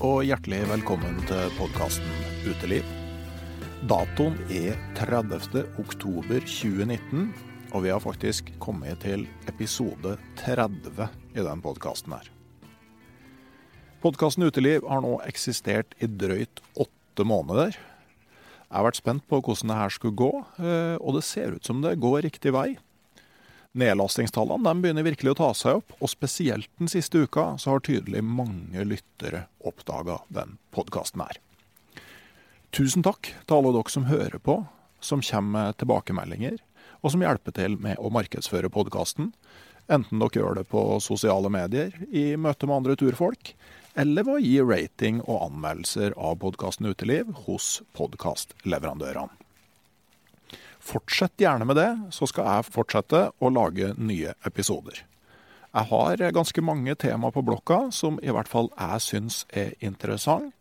Og hjertelig velkommen til podkasten Uteliv. Datoen er 30. oktober 2019, og vi har faktisk kommet til episode 30 i den podkasten her. Podkasten Uteliv har nå eksistert i drøyt åtte måneder. Jeg har vært spent på hvordan det her skulle gå, eh, og det ser ut som det går riktig vei. Nedlastingstallene de begynner virkelig å ta seg opp, og spesielt den siste uka så har tydelig mange lyttere oppdaga den podkasten her. Tusen takk til alle dere som hører på, som kommer med tilbakemeldinger, og som hjelper til med å markedsføre podkasten. Enten dere gjør det på sosiale medier, i møte med andre turfolk, eller ved å gi rating og anmeldelser av podkasten Uteliv hos podkastleverandørene. Fortsett gjerne med det, så skal jeg fortsette å lage nye episoder. Jeg har ganske mange tema på blokka som i hvert fall jeg syns er interessant.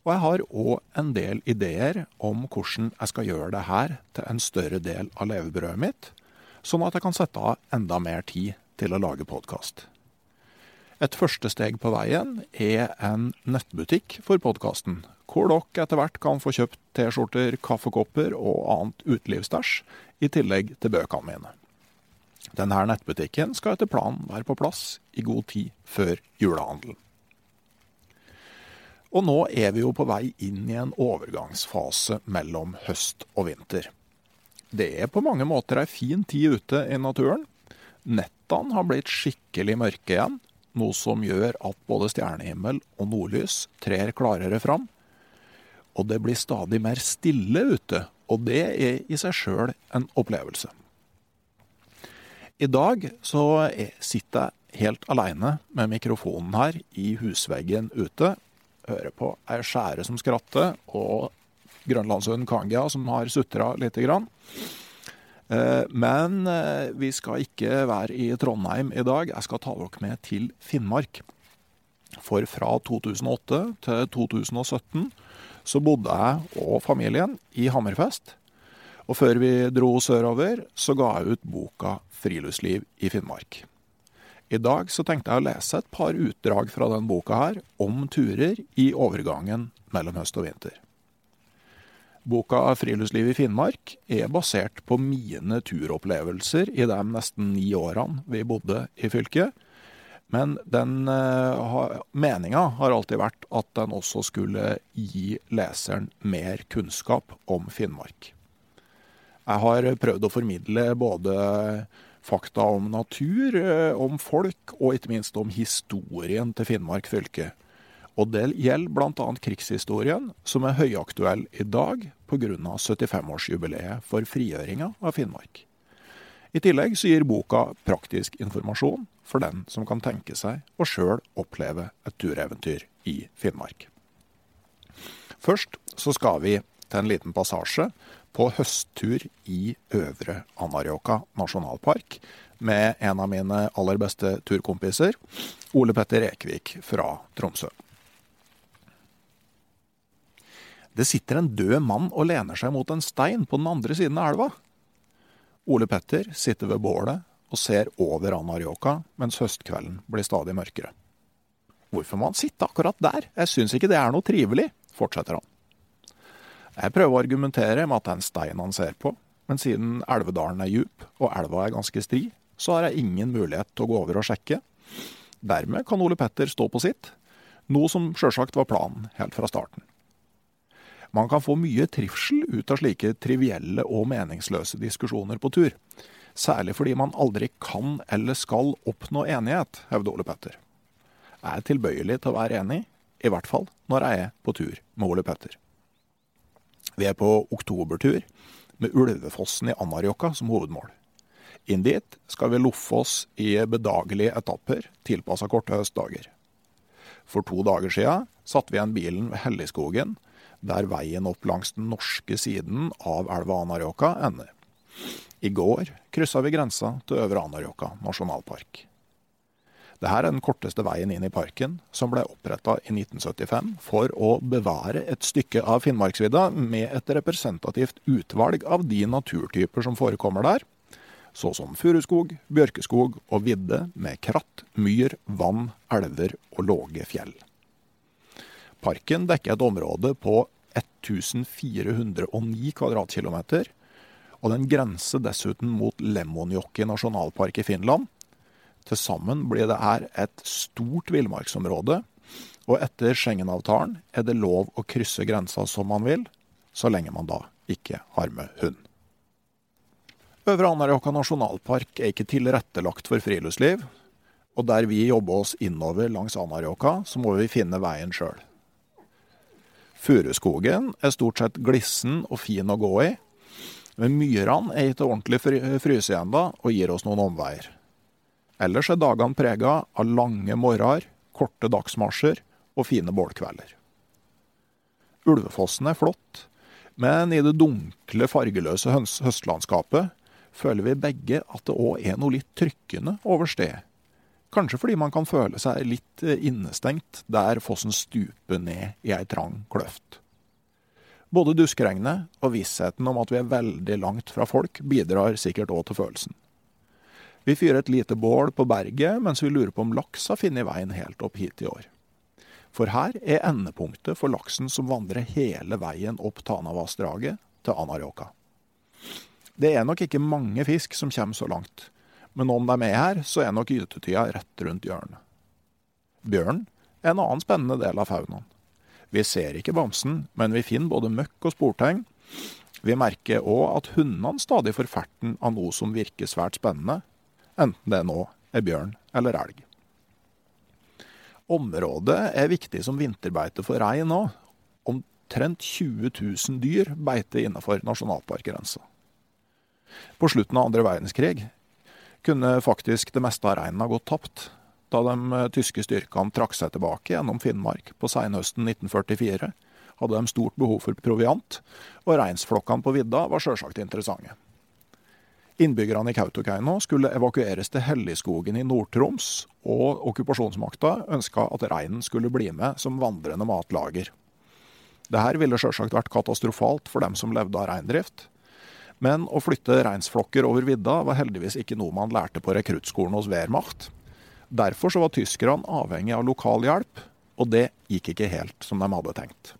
Og jeg har òg en del ideer om hvordan jeg skal gjøre det her til en større del av levebrødet mitt, sånn at jeg kan sette av enda mer tid til å lage podkast. Et første steg på veien er en nettbutikk for podkasten, hvor dere etter hvert kan få kjøpt T-skjorter, kaffekopper og annet utelivsstæsj, i tillegg til bøkene mine. Denne nettbutikken skal etter planen være på plass i god tid før julehandelen. Og nå er vi jo på vei inn i en overgangsfase mellom høst og vinter. Det er på mange måter ei fin tid ute i naturen. Nettene har blitt skikkelig mørke igjen, noe som gjør at både stjernehimmel og nordlys trer klarere fram. Og det blir stadig mer stille ute, og det er i seg sjøl en opplevelse. I dag så sitter jeg helt aleine med mikrofonen her i husveggen ute. Hører på ei skjære som skratter, og grønlandshunden Kangia som har sutra lite grann. Eh, men eh, vi skal ikke være i Trondheim i dag. Jeg skal ta dere med til Finnmark. For fra 2008 til 2017 så bodde jeg og familien i Hammerfest. Og før vi dro sørover, så ga jeg ut boka 'Friluftsliv i Finnmark'. I dag så tenkte jeg å lese et par utdrag fra den boka her om turer i overgangen mellom høst og vinter. Boka 'Friluftsliv i Finnmark' er basert på mine turopplevelser i de nesten ni årene vi bodde i fylket. Men den uh, meninga har alltid vært at den også skulle gi leseren mer kunnskap om Finnmark. Jeg har prøvd å formidle både fakta om natur, eh, om folk og ikke minst om historien til Finnmark fylke. Og det gjelder bl.a. krigshistorien, som er høyaktuell i dag pga. 75-årsjubileet for frigjøringa av Finnmark. I tillegg så gir boka praktisk informasjon for den som kan tenke seg å sjøl oppleve et tureventyr i Finnmark. Først så skal vi til en liten passasje på høsttur i Øvre Anárjohka nasjonalpark med en av mine aller beste turkompiser, Ole Petter Ekvik fra Tromsø. Det sitter en død mann og lener seg mot en stein på den andre siden av elva. Ole Petter sitter ved bålet og ser over Anarioka, mens høstkvelden blir stadig mørkere. Hvorfor må han sitte akkurat der? Jeg syns ikke det er noe trivelig, fortsetter han. Jeg prøver å argumentere med at det er en stein han ser på, men siden Elvedalen er djup og elva er ganske stri, så har jeg ingen mulighet til å gå over og sjekke. Dermed kan Ole Petter stå på sitt, noe som sjølsagt var planen helt fra starten. Man kan få mye trivsel ut av slike trivielle og meningsløse diskusjoner på tur. Særlig fordi man aldri kan eller skal oppnå enighet, hevder Ole Petter. Jeg er tilbøyelig til å være enig, i hvert fall når jeg er på tur med Ole Petter. Vi er på oktobertur, med Ulvefossen i Anárjohka som hovedmål. Inn dit skal vi loffe oss i bedagelige etapper, tilpassa korte høstdager. For to dager sia satte vi igjen bilen ved Helligskogen, der veien opp langs den norske siden av elva Anárjohka ender. I går kryssa vi grensa til Øvre Anárjohka nasjonalpark. Dette er den korteste veien inn i parken, som ble oppretta i 1975 for å bevare et stykke av Finnmarksvidda med et representativt utvalg av de naturtyper som forekommer der, så som furuskog, bjørkeskog og vidde med kratt, myr, vann, elver og låge fjell. Parken dekker et område på 1409 kvadratkilometer, og den grenser dessuten mot Lemmonjoki nasjonalpark i Finland, til sammen blir det her et stort villmarksområde, og etter Schengen-avtalen er det lov å krysse grensa som man vil, så lenge man da ikke har med hund. Øvre Anárjohka nasjonalpark er ikke tilrettelagt for friluftsliv, og der vi jobber oss innover langs Anárjohka, så må vi finne veien sjøl. Furuskogen er stort sett glissen og fin å gå i, men myrene er ikke ordentlig fryse ennå og gir oss noen omveier. Ellers er dagene prega av lange morgener, korte dagsmarsjer og fine bålkvelder. Ulvefossen er flott, men i det dunkle, fargeløse høstlandskapet føler vi begge at det òg er noe litt trykkende over stedet. Kanskje fordi man kan føle seg litt eh, innestengt der fossen stuper ned i ei trang kløft. Både duskregnet og vissheten om at vi er veldig langt fra folk, bidrar sikkert òg til følelsen. Vi fyrer et lite bål på berget mens vi lurer på om laks har funnet veien helt opp hit i år. For her er endepunktet for laksen som vandrer hele veien opp Tanavassdraget til Anarjohka. Det er nok ikke mange fisk som kommer så langt, men om de er her, så er nok gytetida rett rundt hjørnet. Bjørn er en annen spennende del av faunaen. Vi ser ikke bamsen, men vi finner både møkk og sportegn. Vi merker òg at hundene stadig får ferten av noe som virker svært spennende, enten det nå er bjørn eller elg. Området er viktig som vinterbeite for rein òg. Omtrent 20 000 dyr beiter innenfor nasjonalparkgrensa. På slutten av andre verdenskrig kunne faktisk det meste av reinen ha gått tapt, da de eh, tyske styrkene trakk seg tilbake gjennom Finnmark på senhøsten 1944 hadde de stort behov for proviant, og reinsflokkene på vidda var sjølsagt interessante. Innbyggerne i Kautokeino skulle evakueres til Helligskogen i Nord-Troms, og okkupasjonsmakta ønska at reinen skulle bli med som vandrende matlager. Dette ville sjølsagt vært katastrofalt for dem som levde av reindrift, men å flytte reinsflokker over vidda var heldigvis ikke noe man lærte på rekruttskolen hos Wehrmacht. Derfor var tyskerne avhengig av lokal hjelp, og det gikk ikke helt som de hadde tenkt.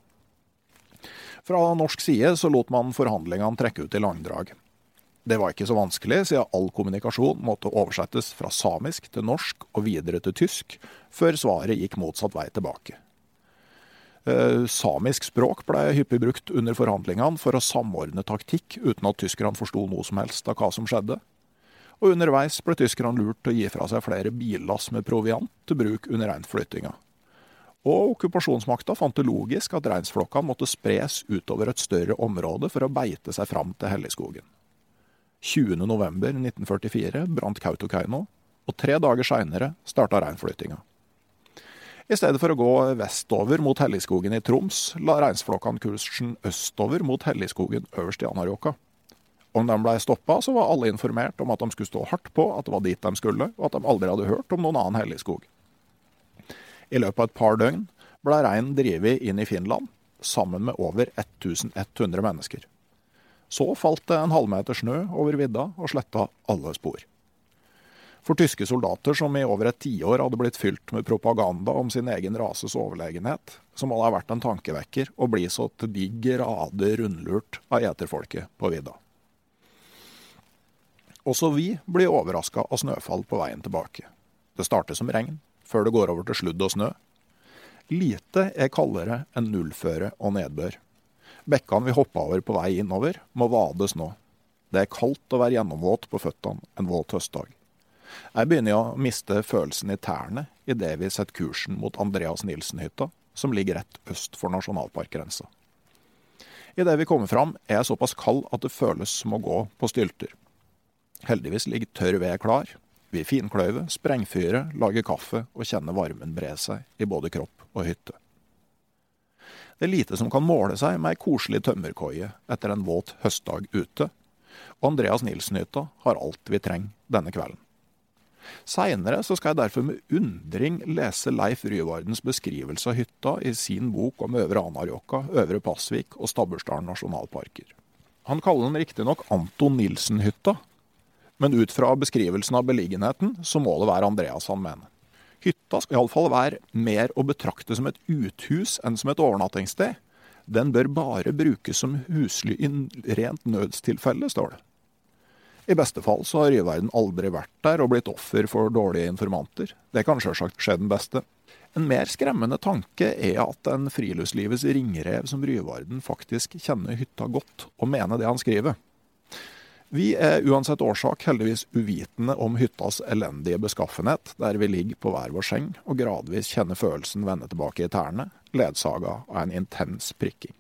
Fra norsk side så lot man forhandlingene trekke ut i langdrag. Det var ikke så vanskelig, siden all kommunikasjon måtte oversettes fra samisk til norsk og videre til tysk, før svaret gikk motsatt vei tilbake. Eh, samisk språk ble hyppig brukt under forhandlingene for å samordne taktikk, uten at tyskerne forsto noe som helst av hva som skjedde. Og underveis ble tyskerne lurt til å gi fra seg flere billass med proviant til bruk under reinflyttinga. Og okkupasjonsmakta fant det logisk at reinsflokkene måtte spres utover et større område for å beite seg fram til Helligskogen. 20.11.1944 brant Kautokeino, og tre dager seinere starta reinflyttinga. I stedet for å gå vestover mot Helligskogen i Troms, la reinflokkene kursen østover mot Helligskogen øverst i Anárjohka. Om de blei stoppa, så var alle informert om at de skulle stå hardt på at det var dit de skulle, og at de aldri hadde hørt om noen annen helligskog. I løpet av et par døgn ble reinen drevet inn i Finland, sammen med over 1100 mennesker. Så falt det en halvmeter snø over vidda og sletta alle spor. For tyske soldater som i over et tiår hadde blitt fylt med propaganda om sin egen rases overlegenhet, som hadde vært en tankevekker å bli så til de grader rundlurt av eterfolket på vidda. Også vi blir overraska av snøfall på veien tilbake. Det starter som regn, før det går over til sludd og snø. Lite er kaldere enn nullføre og nedbør. Bekkene vi hoppa over på vei innover, må vades nå. Det er kaldt å være gjennomvåt på føttene en våt høstdag. Jeg begynner å miste følelsen i tærne idet vi setter kursen mot Andreas Nilsen-hytta, som ligger rett øst for nasjonalparkgrensa. Idet vi kommer fram, er jeg såpass kald at det føles som å gå på stylter. Heldigvis ligger tørr ved klar, vi finkløyver, sprengfyrer, lager kaffe og kjenner varmen bre seg i både kropp og hytte. Det er lite som kan måle seg med ei koselig tømmerkoie etter en våt høstdag ute, og Andreas Nilsen-hytta har alt vi trenger denne kvelden. Seinere skal jeg derfor med undring lese Leif Ryvardens beskrivelse av hytta i sin bok om Øvre Anarjokka, Øvre Pasvik og Stabbursdalen nasjonalparker. Han kaller den riktignok Anton Nilsen-hytta, men ut fra beskrivelsen av beliggenheten, så må det være Andreas han mener. Hytta skal iallfall være mer å betrakte som et uthus enn som et overnattingssted. Den bør bare brukes som husly i rent nødstilfelle, står det. I beste fall så har Ryverden aldri vært der og blitt offer for dårlige informanter. Det kan sjølsagt skje den beste. En mer skremmende tanke er at en friluftslivets ringrev som Ryvarden faktisk kjenner hytta godt, og mener det han skriver. Vi er uansett årsak heldigvis uvitende om hyttas elendige beskaffenhet, der vi ligger på hver vår seng og gradvis kjenner følelsen vende tilbake i tærne, ledsaga av en intens prikking.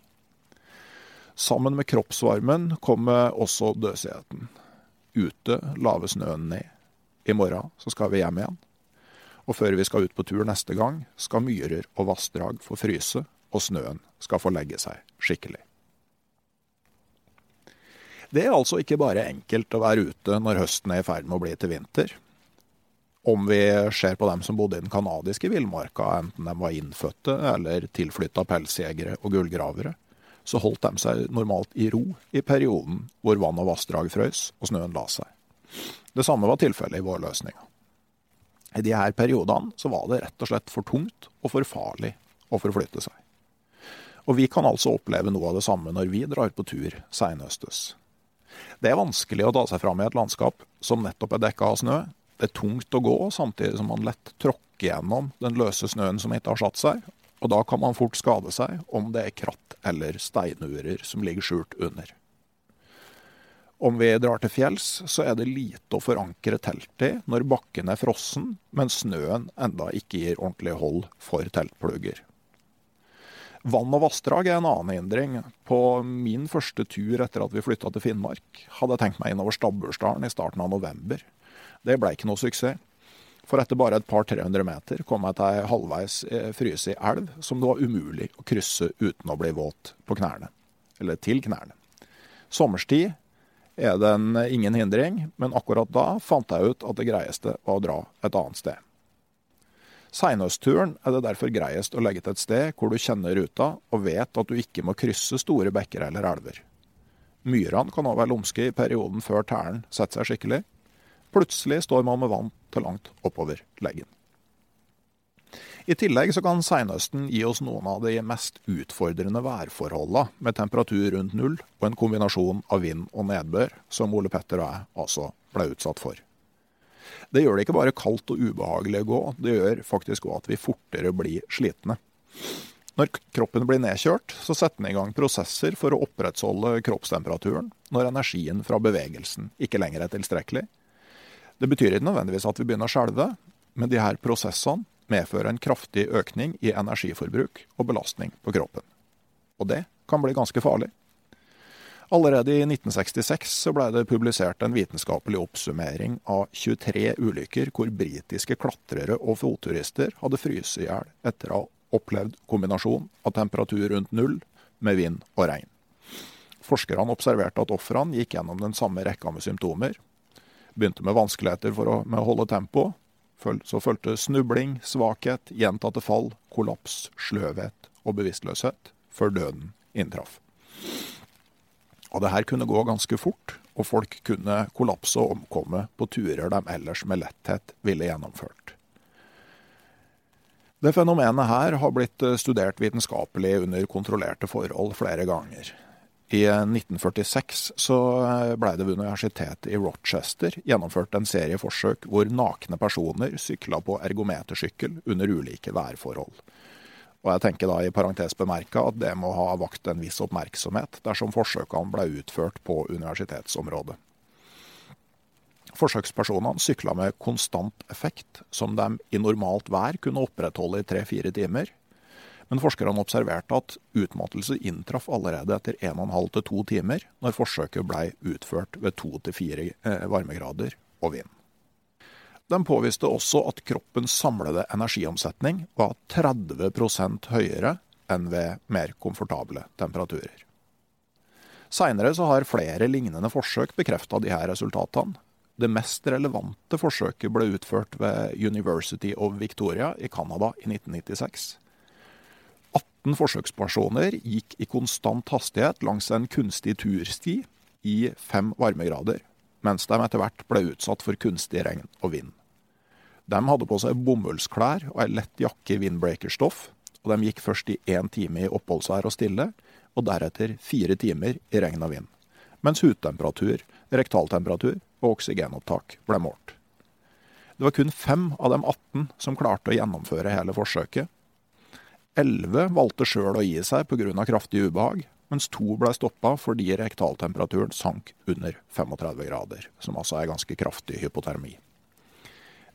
Sammen med kroppsvarmen kommer også døsigheten. Ute lave snøen ned. I morgen så skal vi hjem igjen. Og før vi skal ut på tur neste gang, skal myrer og vassdrag få fryse, og snøen skal få legge seg skikkelig. Det er altså ikke bare enkelt å være ute når høsten er i ferd med å bli til vinter. Om vi ser på dem som bodde i den canadiske villmarka, enten de var innfødte eller tilflytta pelsjegere og gullgravere, så holdt de seg normalt i ro i perioden hvor vann og vassdrag frøs og snøen la seg. Det samme var tilfellet i vårløsninga. I de her periodene så var det rett og slett for tungt og for farlig å forflytte seg. Og vi kan altså oppleve noe av det samme når vi drar på tur seinhøstes. Det er vanskelig å ta seg fram i et landskap som nettopp er dekka av snø. Det er tungt å gå, samtidig som man lett tråkker gjennom den løse snøen som ikke har satt seg. Og da kan man fort skade seg om det er kratt eller steinurer som ligger skjult under. Om vi drar til fjells, så er det lite å forankre teltet i når bakken er frossen, men snøen enda ikke gir ordentlig hold for teltplugger. Vann og vassdrag er en annen hindring. På min første tur etter at vi flytta til Finnmark, hadde jeg tenkt meg innover Stabbursdalen i starten av november. Det ble ikke noe suksess. For etter bare et par 300 meter kom jeg til ei halvveis frysig elv som det var umulig å krysse uten å bli våt på knærne. Eller til knærne. Sommerstid er det ingen hindring, men akkurat da fant jeg ut at det greieste var å dra et annet sted. Seinhøstturen er det derfor greiest å legge til et sted hvor du kjenner ruta og vet at du ikke må krysse store bekker eller elver. Myrene kan òg være lumske i perioden før tæren setter seg skikkelig. Plutselig står man med vann til langt oppover leggen. I tillegg så kan seinhøsten gi oss noen av de mest utfordrende værforholdene, med temperatur rundt null og en kombinasjon av vind og nedbør, som Ole Petter og jeg altså ble utsatt for. Det gjør det ikke bare kaldt og ubehagelig å gå, det gjør faktisk òg at vi fortere blir slitne. Når kroppen blir nedkjørt, så setter den i gang prosesser for å opprettholde kroppstemperaturen når energien fra bevegelsen ikke lenger er tilstrekkelig. Det betyr ikke nødvendigvis at vi begynner å skjelve, men de her prosessene medfører en kraftig økning i energiforbruk og belastning på kroppen. Og det kan bli ganske farlig. Allerede i 1966 ble det publisert en vitenskapelig oppsummering av 23 ulykker hvor britiske klatrere og fotturister hadde fryst i hjel etter å ha opplevd kombinasjon av temperatur rundt null med vind og regn. Forskerne observerte at ofrene gikk gjennom den samme rekka med symptomer. Begynte med vanskeligheter å, med å holde tempoet, så fulgte snubling, svakhet, gjentatte fall, kollaps, sløvhet og bevisstløshet, før døden inntraff. Og det her kunne gå ganske fort, og folk kunne kollapse og omkomme på turer de ellers med letthet ville gjennomført. Det fenomenet her har blitt studert vitenskapelig under kontrollerte forhold flere ganger. I 1946 så eh, blei det ved universitetet i Rochester gjennomført en serie forsøk hvor nakne personer sykla på ergometersykkel under ulike værforhold. Og jeg tenker da i parentes bemerka at det må ha vakt en viss oppmerksomhet dersom forsøkene ble utført på universitetsområdet. Forsøkspersonene sykla med konstant effekt, som de i normalt vær kunne opprettholde i tre-fire timer, men forskerne observerte at utmattelse inntraff allerede etter 1,5 til 2 timer, når forsøket ble utført ved 2-4 eh, varmegrader og vind. De påviste også at kroppens samlede energiomsetning var 30% høyere enn ved mer komfortable temperaturer. Seinere har flere lignende forsøk bekrefta disse resultatene. Det mest relevante forsøket ble utført ved University of Victoria i Canada i 1996. 18 forsøkspersoner gikk i konstant hastighet langs en kunstig tursti i fem varmegrader, mens de etter hvert ble utsatt for kunstig regn og vind. De hadde på seg bomullsklær og ei lett jakke i windbreakerstoff, og de gikk først i én time i oppholdsvær og stille, og deretter fire timer i regn og vind, mens hudtemperatur, rektaltemperatur og oksygenopptak ble målt. Det var kun fem av de 18 som klarte å gjennomføre hele forsøket, Elleve valgte sjøl å gi seg pga. kraftig ubehag, mens to ble stoppa fordi rektaltemperaturen sank under 35 grader, som altså er ganske kraftig hypotermi.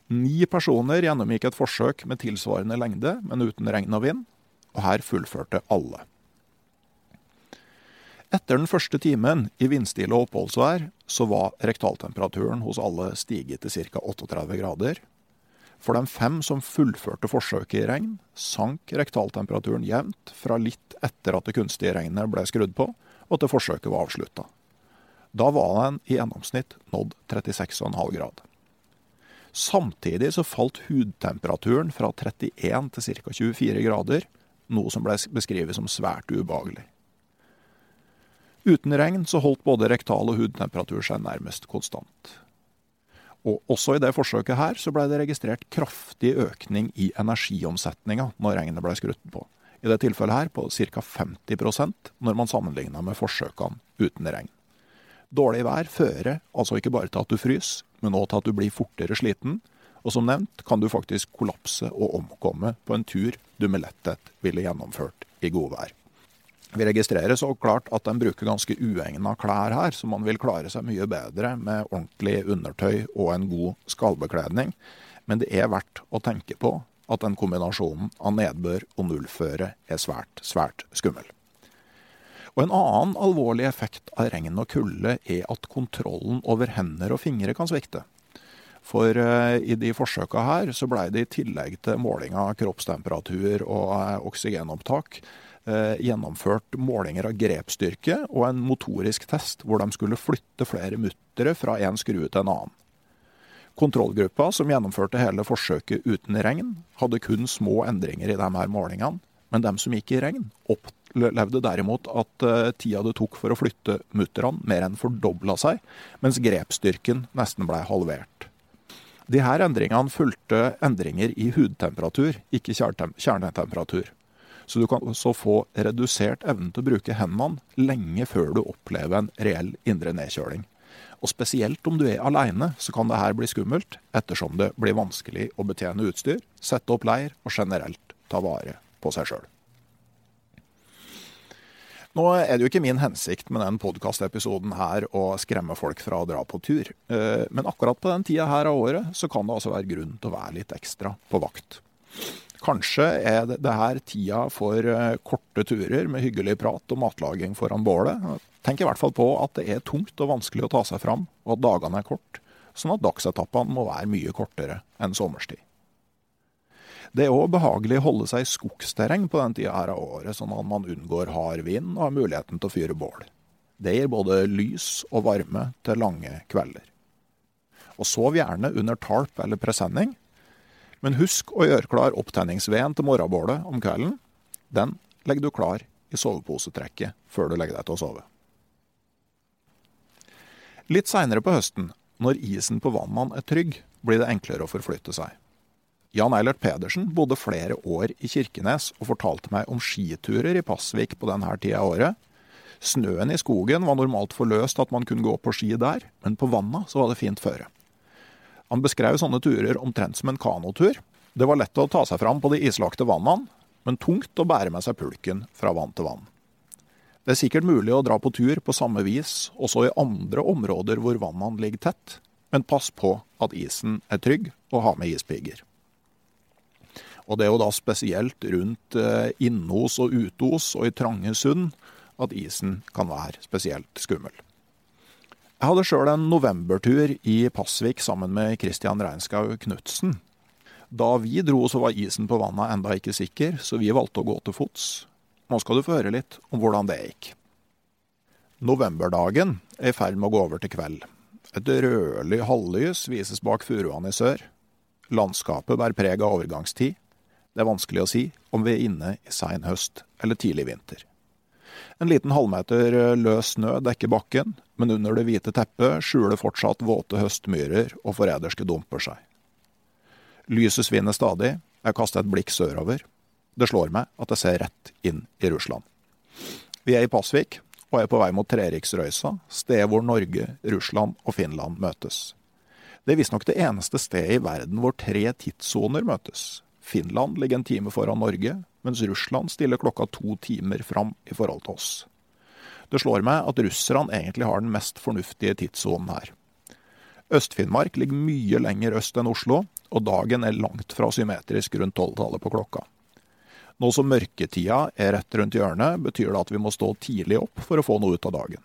Ni personer gjennomgikk et forsøk med tilsvarende lengde, men uten regn og vind, og her fullførte alle. Etter den første timen i vindstille oppholdsvær så var rektaltemperaturen hos alle stiget til ca. 38 grader, for de fem som fullførte forsøket i regn, sank rektaltemperaturen jevnt fra litt etter at det kunstige regnet ble skrudd på, og til forsøket var avslutta. Da var den i gjennomsnitt nådd 36,5 grad. Samtidig så falt hudtemperaturen fra 31 til ca. 24 grader, noe som ble beskrevet som svært ubehagelig. Uten regn så holdt både rektal og hudtemperatur seg nærmest konstant. Og også i det forsøket her så ble det registrert kraftig økning i energiomsetninga når regnet ble skrudd på. I det tilfellet her på ca. 50% når man sammenligna med forsøkene uten regn. Dårlig vær fører altså ikke bare til at du fryser, men òg til at du blir fortere sliten. Og som nevnt kan du faktisk kollapse og omkomme på en tur du med letthet ville gjennomført i godvær. Vi registrerer så klart at den bruker ganske uegna klær her, så man vil klare seg mye bedre med ordentlig undertøy og en god skallbekledning. Men det er verdt å tenke på at den kombinasjonen av nedbør og nullføre er svært, svært skummel. Og En annen alvorlig effekt av regn og kulde er at kontrollen over hender og fingre kan svikte. For uh, i de forsøka her så blei det i tillegg til måling av kroppstemperatur og uh, oksygenopptak Eh, gjennomført målinger av grepsstyrke og en motorisk test hvor de skulle flytte flere muttere fra en skrue til en annen. Kontrollgruppa, som gjennomførte hele forsøket uten regn, hadde kun små endringer i de her målingene, men de som gikk i regn, opplevde derimot at uh, tida det tok for å flytte mutterne, mer enn fordobla seg, mens grepsstyrken nesten blei halvert. De her endringene fulgte endringer i hudtemperatur, ikke kjernetemperatur. Så du kan også få redusert evnen til å bruke hendene lenge før du opplever en reell indre nedkjøling. Og spesielt om du er aleine, så kan det her bli skummelt, ettersom det blir vanskelig å betjene utstyr, sette opp leir og generelt ta vare på seg sjøl. Nå er det jo ikke min hensikt med den podkastepisoden her å skremme folk fra å dra på tur. Eh, men akkurat på den tida her av året så kan det altså være grunn til å være litt ekstra på vakt. Kanskje er det her tida for eh, korte turer med hyggelig prat og matlaging foran bålet. Tenk i hvert fall på at det er tungt og vanskelig å ta seg fram, og at dagene er kort, sånn at dagsetappene må være mye kortere enn sommerstid. Det er òg behagelig å holde seg i skogsterreng på den tida her av året, sånn at man unngår hard vind og har muligheten til å fyre bål. Det gir både lys og varme til lange kvelder. Og sov gjerne under tarp eller presenning, men husk å gjøre klar opptenningsveden til morgenbålet om kvelden. Den legger du klar i soveposetrekket før du legger deg til å sove. Litt seinere på høsten, når isen på vannene er trygg, blir det enklere å forflytte seg. Jan Eilert Pedersen bodde flere år i Kirkenes og fortalte meg om skiturer i Pasvik på denne tida av året. Snøen i skogen var normalt for løst at man kunne gå på ski der, men på vannet så var det fint føre. Han beskrev sånne turer omtrent som en kanotur. Det var lett å ta seg fram på de islagte vannene, men tungt å bære med seg pulken fra vann til vann. Det er sikkert mulig å dra på tur på samme vis også i andre områder hvor vannene ligger tett, men pass på at isen er trygg, og ha med ispigger. Og det er jo da spesielt rundt eh, Innos og Utos og i trange sund at isen kan være spesielt skummel. Jeg hadde sjøl en novembertur i Pasvik sammen med Christian Reinskau Knutsen. Da vi dro, så var isen på vannet enda ikke sikker, så vi valgte å gå til fots. Nå skal du få høre litt om hvordan det gikk. Novemberdagen er i ferd med å gå over til kveld. Et rødlig halvlys vises bak furuene i sør. Landskapet bærer preg av overgangstid. Det er vanskelig å si om vi er inne i sein høst eller tidlig vinter. En liten halvmeter løs snø dekker bakken, men under det hvite teppet skjuler fortsatt våte høstmyrer og forræderske dumper seg. Lyset svinner stadig, jeg kaster et blikk sørover. Det slår meg at jeg ser rett inn i Russland. Vi er i Pasvik og er på vei mot Treriksrøysa, stedet hvor Norge, Russland og Finland møtes. Det er visstnok det eneste stedet i verden hvor tre tidssoner møtes. Finland ligger en time foran Norge, mens Russland stiller klokka to timer fram i forhold til oss. Det slår meg at russerne egentlig har den mest fornuftige tidssonen her. Øst-Finnmark ligger mye lenger øst enn Oslo, og dagen er langt fra symmetrisk rundt tolvtallet på klokka. Nå som mørketida er rett rundt hjørnet, betyr det at vi må stå tidlig opp for å få noe ut av dagen.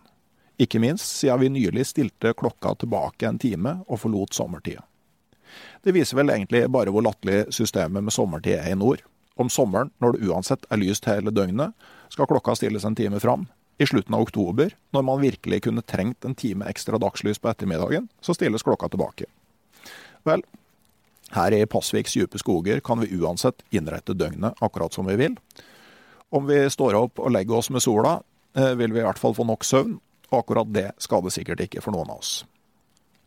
Ikke minst siden vi nylig stilte klokka tilbake en time og forlot sommertida. Det viser vel egentlig bare hvor latterlig systemet med sommertid er i nord. Om sommeren, når det uansett er lyst hele døgnet, skal klokka stilles en time fram. I slutten av oktober, når man virkelig kunne trengt en time ekstra dagslys på ettermiddagen, så stilles klokka tilbake. Vel, her i Pasviks dype skoger kan vi uansett innrette døgnet akkurat som vi vil. Om vi står opp og legger oss med sola, eh, vil vi i hvert fall få nok søvn, og akkurat det skal det sikkert ikke for noen av oss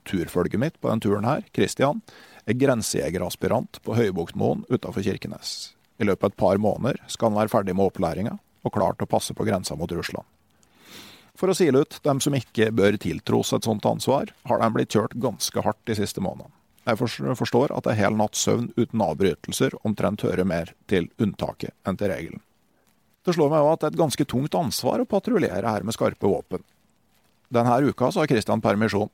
turfølget mitt på denne turen her, Christian, er grensejegeraspirant på Høybuktmoen utafor Kirkenes. I løpet av et par måneder skal han være ferdig med opplæringa og klar til å passe på grensa mot Russland. For å sile ut dem som ikke bør tiltros et sånt ansvar, har de blitt kjørt ganske hardt de siste månedene. Jeg forstår at en hel natts søvn uten avbrytelser omtrent hører mer til unntaket enn til regelen. Det slår meg òg at det er et ganske tungt ansvar å patruljere her med skarpe våpen. Denne uka så har Kristian permisjon,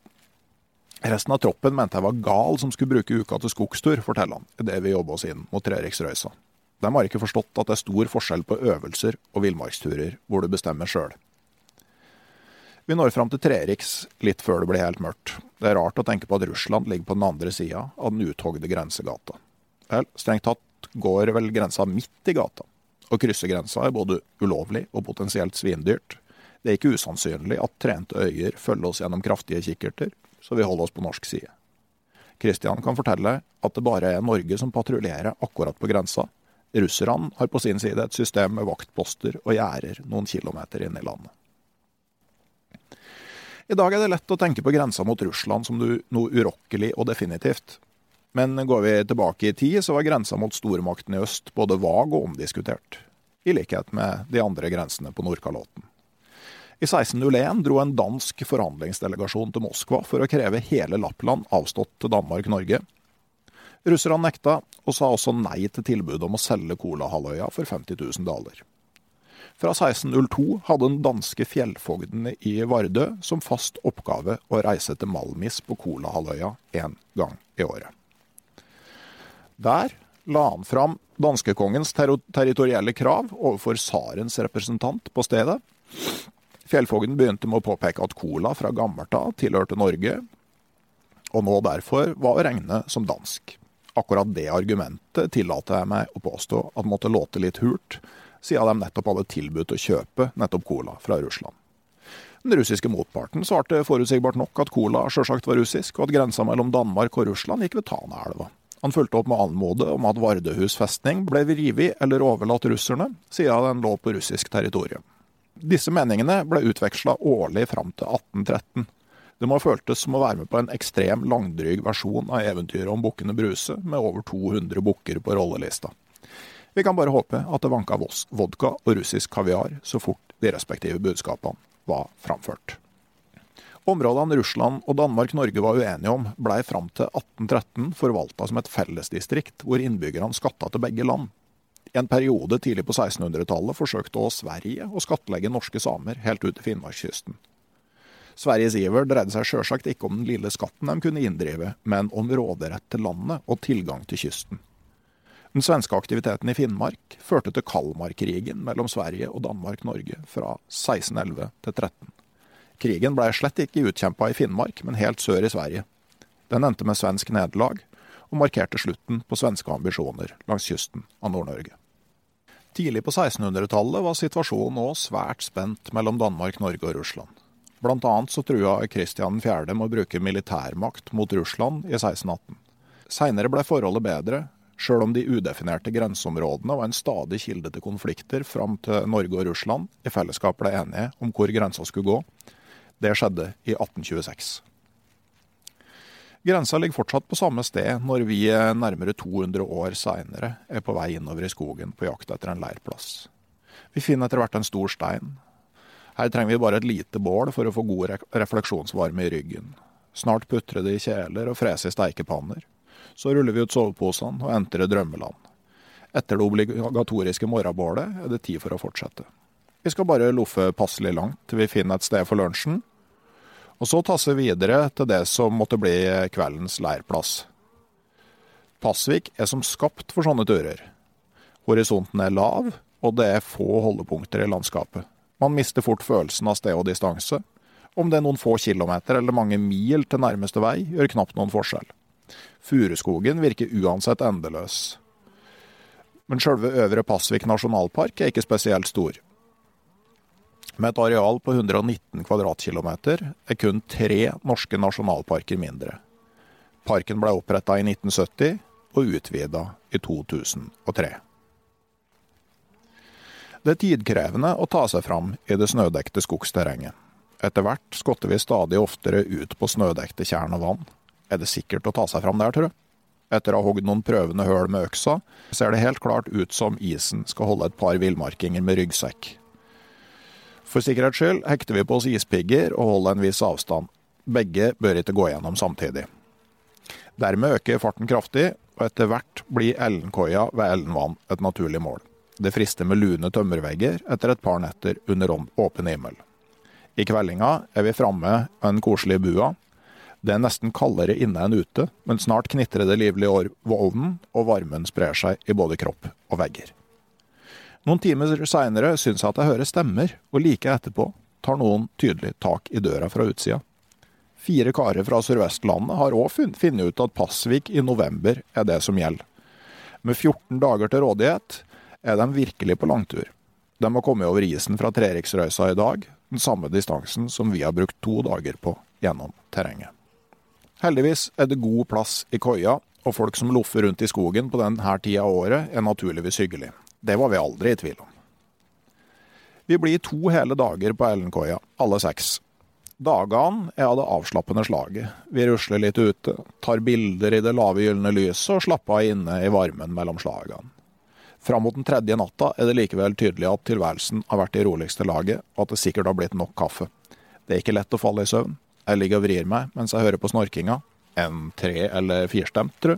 Resten av troppen mente jeg var gal som skulle bruke uka til skogstur, forteller han, idet vi jobber oss inn mot Treriksrøysa. De har ikke forstått at det er stor forskjell på øvelser og villmarksturer, hvor du bestemmer sjøl. Vi når fram til Treriks litt før det blir helt mørkt. Det er rart å tenke på at Russland ligger på den andre sida av den uthogde grensegata. Vel, strengt tatt går vel grensa midt i gata. Å krysse grensa er både ulovlig og potensielt svindyrt. Det er ikke usannsynlig at trente øyer følger oss gjennom kraftige kikkerter, så vi holder oss på norsk side. Kristian kan fortelle at det bare er Norge som patruljerer akkurat på grensa. Russerne har på sin side et system med vaktposter og gjerder noen kilometer inn i landet. I dag er det lett å tenke på grensa mot Russland som noe urokkelig og definitivt. Men går vi tilbake i tid, så var grensa mot stormakten i øst både vag og omdiskutert. I likhet med de andre grensene på Nordkalotten. I 1601 dro en dansk forhandlingsdelegasjon til Moskva for å kreve hele Lappland avstått til Danmark-Norge. Russerne nekta, og sa også nei til tilbudet om å selge Kolahalvøya for 50 000 dollar. Fra 1602 hadde den danske fjellfogden i Vardø som fast oppgave å reise til Malmis på Kolahalvøya én gang i året. Der la han fram danskekongens ter territorielle krav overfor tsarens representant på stedet. Fjellfogden begynte med å påpeke at Kola fra gammelt av tilhørte Norge, og nå derfor var å regne som dansk. Akkurat det argumentet tillater jeg meg å påstå at måtte låte litt hult, siden de nettopp hadde tilbudt å kjøpe nettopp Cola fra Russland. Den russiske motparten svarte forutsigbart nok at Cola sjølsagt var russisk, og at grensa mellom Danmark og Russland gikk ved Tanaelva. Han fulgte opp med anmode om at Vardøhus festning ble revet eller overlatt russerne, siden den lå på russisk territorium. Disse meningene ble utveksla årlig fram til 1813. Det må ha føltes som å være med på en ekstrem langdryg versjon av eventyret om Bukkene Bruse, med over 200 bukker på rollelista. Vi kan bare håpe at det vanka vodka og russisk kaviar så fort de respektive budskapene var framført. Områdene Russland og Danmark-Norge var uenige om, blei fram til 1813 forvalta som et fellesdistrikt hvor innbyggerne skatta til begge land. I en periode tidlig på 1600-tallet forsøkte også Sverige å skattlegge norske samer helt ut til Finnmarkskysten. Sveriges iver dreide seg sjølsagt ikke om den lille skatten de kunne inndrive, men om råderett til landet og tilgang til kysten. Den svenske aktiviteten i Finnmark førte til Kalmarkrigen mellom Sverige og Danmark-Norge fra 1611 til 13. Krigen blei slett ikke utkjempa i Finnmark, men helt sør i Sverige. Den endte med svensk nederlag, og markerte slutten på svenske ambisjoner langs kysten av Nord-Norge. Tidlig på 1600-tallet var situasjonen òg svært spent mellom Danmark, Norge og Russland. Blant annet så trua Kristian 4. med å bruke militærmakt mot Russland i 1618. Seinere ble forholdet bedre, sjøl om de udefinerte grenseområdene var en stadig kilde til konflikter fram til Norge og Russland i fellesskap ble enige om hvor grensa skulle gå. Det skjedde i 1826. Grensa ligger fortsatt på samme sted når vi nærmere 200 år seinere er på vei innover i skogen på jakt etter en leirplass. Vi finner etter hvert en stor stein. Her trenger vi bare et lite bål for å få god refleksjonsvarme i ryggen. Snart putrer det i kjeler og freser i steikepanner. Så ruller vi ut soveposene og entrer drømmeland. Etter det obligatoriske morgenbålet er det tid for å fortsette. Vi skal bare loffe passelig langt til vi finner et sted for lunsjen, og så tasse videre til det som måtte bli kveldens leirplass. Pasvik er som skapt for sånne turer. Horisonten er lav, og det er få holdepunkter i landskapet. Man mister fort følelsen av sted og distanse. Om det er noen få kilometer eller mange mil til nærmeste vei, gjør knapt noen forskjell. Furuskogen virker uansett endeløs. Men sjølve Øvre Pasvik nasjonalpark er ikke spesielt stor. Med et areal på 119 kvadratkilometer er kun tre norske nasjonalparker mindre. Parken ble oppretta i 1970 og utvida i 2003. Det er tidkrevende å ta seg fram i det snødekte skogsterrenget. Etter hvert skotter vi stadig oftere ut på snødekte tjern og vann. Er det sikkert å ta seg fram der, tror du? Etter å ha hogd noen prøvende høl med øksa, ser det helt klart ut som isen skal holde et par villmarkinger med ryggsekk. For sikkerhets skyld hekter vi på oss ispigger og holder en viss avstand. Begge bør ikke gå gjennom samtidig. Dermed øker farten kraftig, og etter hvert blir Ellenkoia ved Ellenvann et naturlig mål. Det frister med lune tømmervegger etter et par netter under åpen himmel. I kveldinga er vi framme ved den koselige bua. Det er nesten kaldere inne enn ute, men snart knitrer det livlig i ovnen, og varmen sprer seg i både kropp og vegger. Noen timer seinere syns jeg at jeg hører stemmer, og like etterpå tar noen tydelig tak i døra fra utsida. Fire karer fra Sør-Vestlandet har òg funnet ut at Pasvik i november er det som gjelder. Med 14 dager til rådighet er de virkelig på langtur. De har kommet over isen fra Treriksrøysa i dag, den samme distansen som vi har brukt to dager på gjennom terrenget. Heldigvis er det god plass i koia, og folk som loffer rundt i skogen på denne tida av året, er naturligvis hyggelig. Det var vi aldri i tvil om. Vi blir to hele dager på Ellenkoia, alle seks. Dagene er av det avslappende slaget. Vi rusler litt ute, tar bilder i det lave gylne lyset og slapper av inne i varmen mellom slagene. Fram mot den tredje natta er det likevel tydelig at tilværelsen har vært i roligste laget, og at det sikkert har blitt nok kaffe. Det er ikke lett å falle i søvn. Jeg ligger og vrir meg mens jeg hører på snorkinga. En tre- eller firstemt, tru.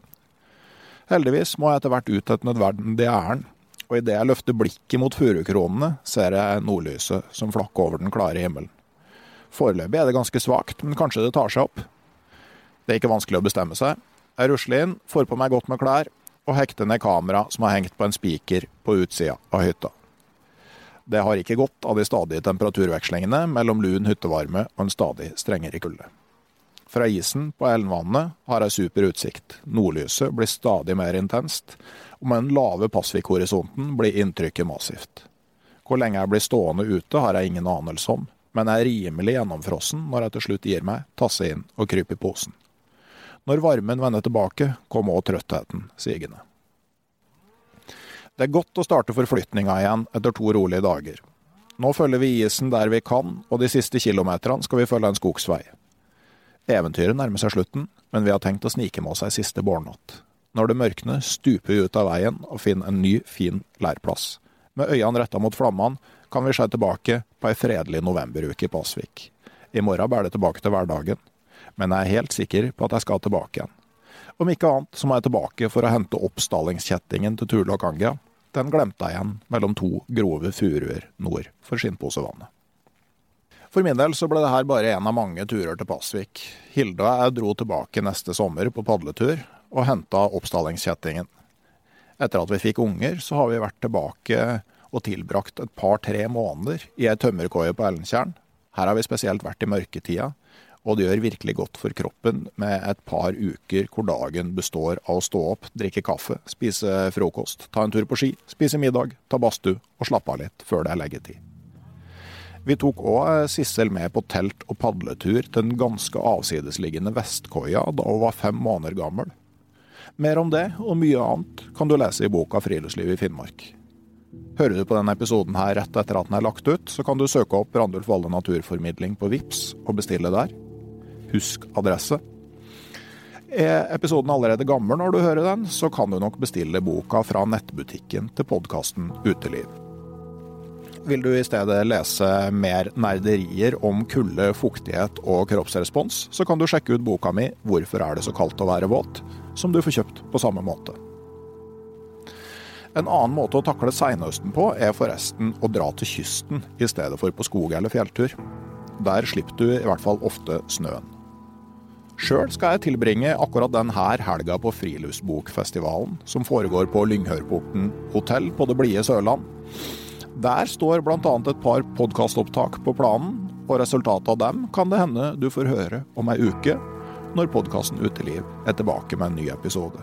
Heldigvis må jeg etter hvert ut et nødvendig ærend, og idet jeg løfter blikket mot furukronene, ser jeg nordlyset som flakker over den klare himmelen. Foreløpig er det ganske svakt, men kanskje det tar seg opp. Det er ikke vanskelig å bestemme seg. Jeg rusler inn, får på meg godt med klær, og hekter ned kamera som har hengt på en spiker på utsida av hytta. Det har ikke gått av de stadige temperaturvekslingene mellom lun hyttevarme og en stadig strengere kulde. Fra isen på elvvannet har jeg super utsikt. Nordlyset blir stadig mer intenst, og med den lave Pasvik-horisonten blir inntrykket massivt. Hvor lenge jeg blir stående ute, har jeg ingen anelse om, men jeg er rimelig gjennomfrossen når jeg til slutt gir meg, tasser inn og kryper i posen. Når varmen vender tilbake, kommer òg trøttheten sigende. Det er godt å starte forflytninga igjen etter to rolige dager. Nå følger vi isen der vi kan, og de siste kilometerne skal vi følge en skogsvei. Eventyret nærmer seg slutten, men vi har tenkt å snike med oss ei siste bårnatt. Når det mørkner, stuper vi ut av veien og finner en ny, fin leirplass. Med øynene retta mot flammene kan vi se tilbake på ei fredelig novemberuke i Pasvik. I morgen bærer det tilbake til hverdagen, men jeg er helt sikker på at jeg skal tilbake igjen. Om ikke annet så må jeg tilbake for å hente opp stallingskjettingen til Turla Kangia. Den glemte jeg igjen mellom to grove furuer nord for Skinnposevannet. For min del så ble det her bare en av mange turer til Pasvik. Hilde og jeg dro tilbake neste sommer på padletur og henta oppstallingskjettingen. Etter at vi fikk unger, så har vi vært tilbake og tilbrakt et par-tre måneder i ei tømmerkoie på Ellentjern. Her har vi spesielt vært i mørketida, og det gjør virkelig godt for kroppen med et par uker hvor dagen består av å stå opp, drikke kaffe, spise frokost, ta en tur på ski, spise middag, ta badstue og slappe av litt før det er leggetid. Vi tok òg Sissel med på telt- og padletur til den ganske avsidesliggende Vestkoia da hun var fem måneder gammel. Mer om det og mye annet kan du lese i boka 'Friluftsliv i Finnmark'. Hører du på denne episoden her rett etter at den er lagt ut, så kan du søke opp Randulf Valle Naturformidling på VIPS og bestille der. Husk adresse. Er episoden allerede gammel når du hører den, så kan du nok bestille boka fra nettbutikken til podkasten Uteliv. Vil du i stedet lese mer nerderier om kulde, fuktighet og kroppsrespons, så kan du sjekke ut boka mi 'Hvorfor er det så kaldt å være våt?', som du får kjøpt på samme måte. En annen måte å takle seinhøsten på, er forresten å dra til kysten i stedet for på skog- eller fjelltur. Der slipper du i hvert fall ofte snøen. Sjøl skal jeg tilbringe akkurat denne helga på Friluftsbokfestivalen, som foregår på Lynghørporten hotell på det blide Sørland. Der står bl.a. et par podkastopptak på planen, og resultatet av dem kan det hende du får høre om ei uke, når podkasten Uteliv er tilbake med en ny episode.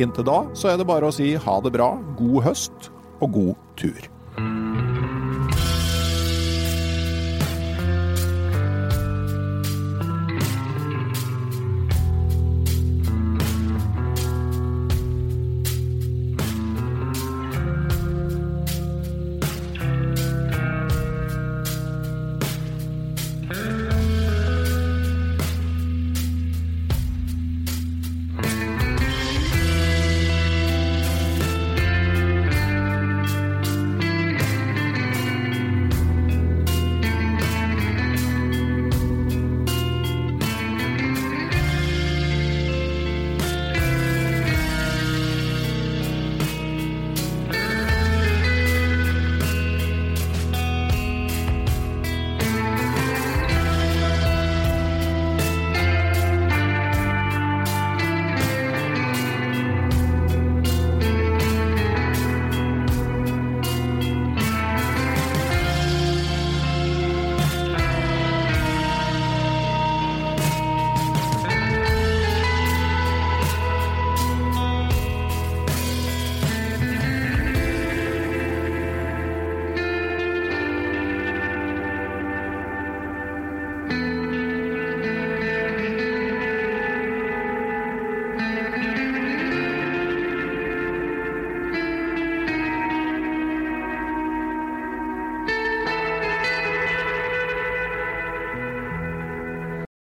Inntil da så er det bare å si ha det bra, god høst og god tur.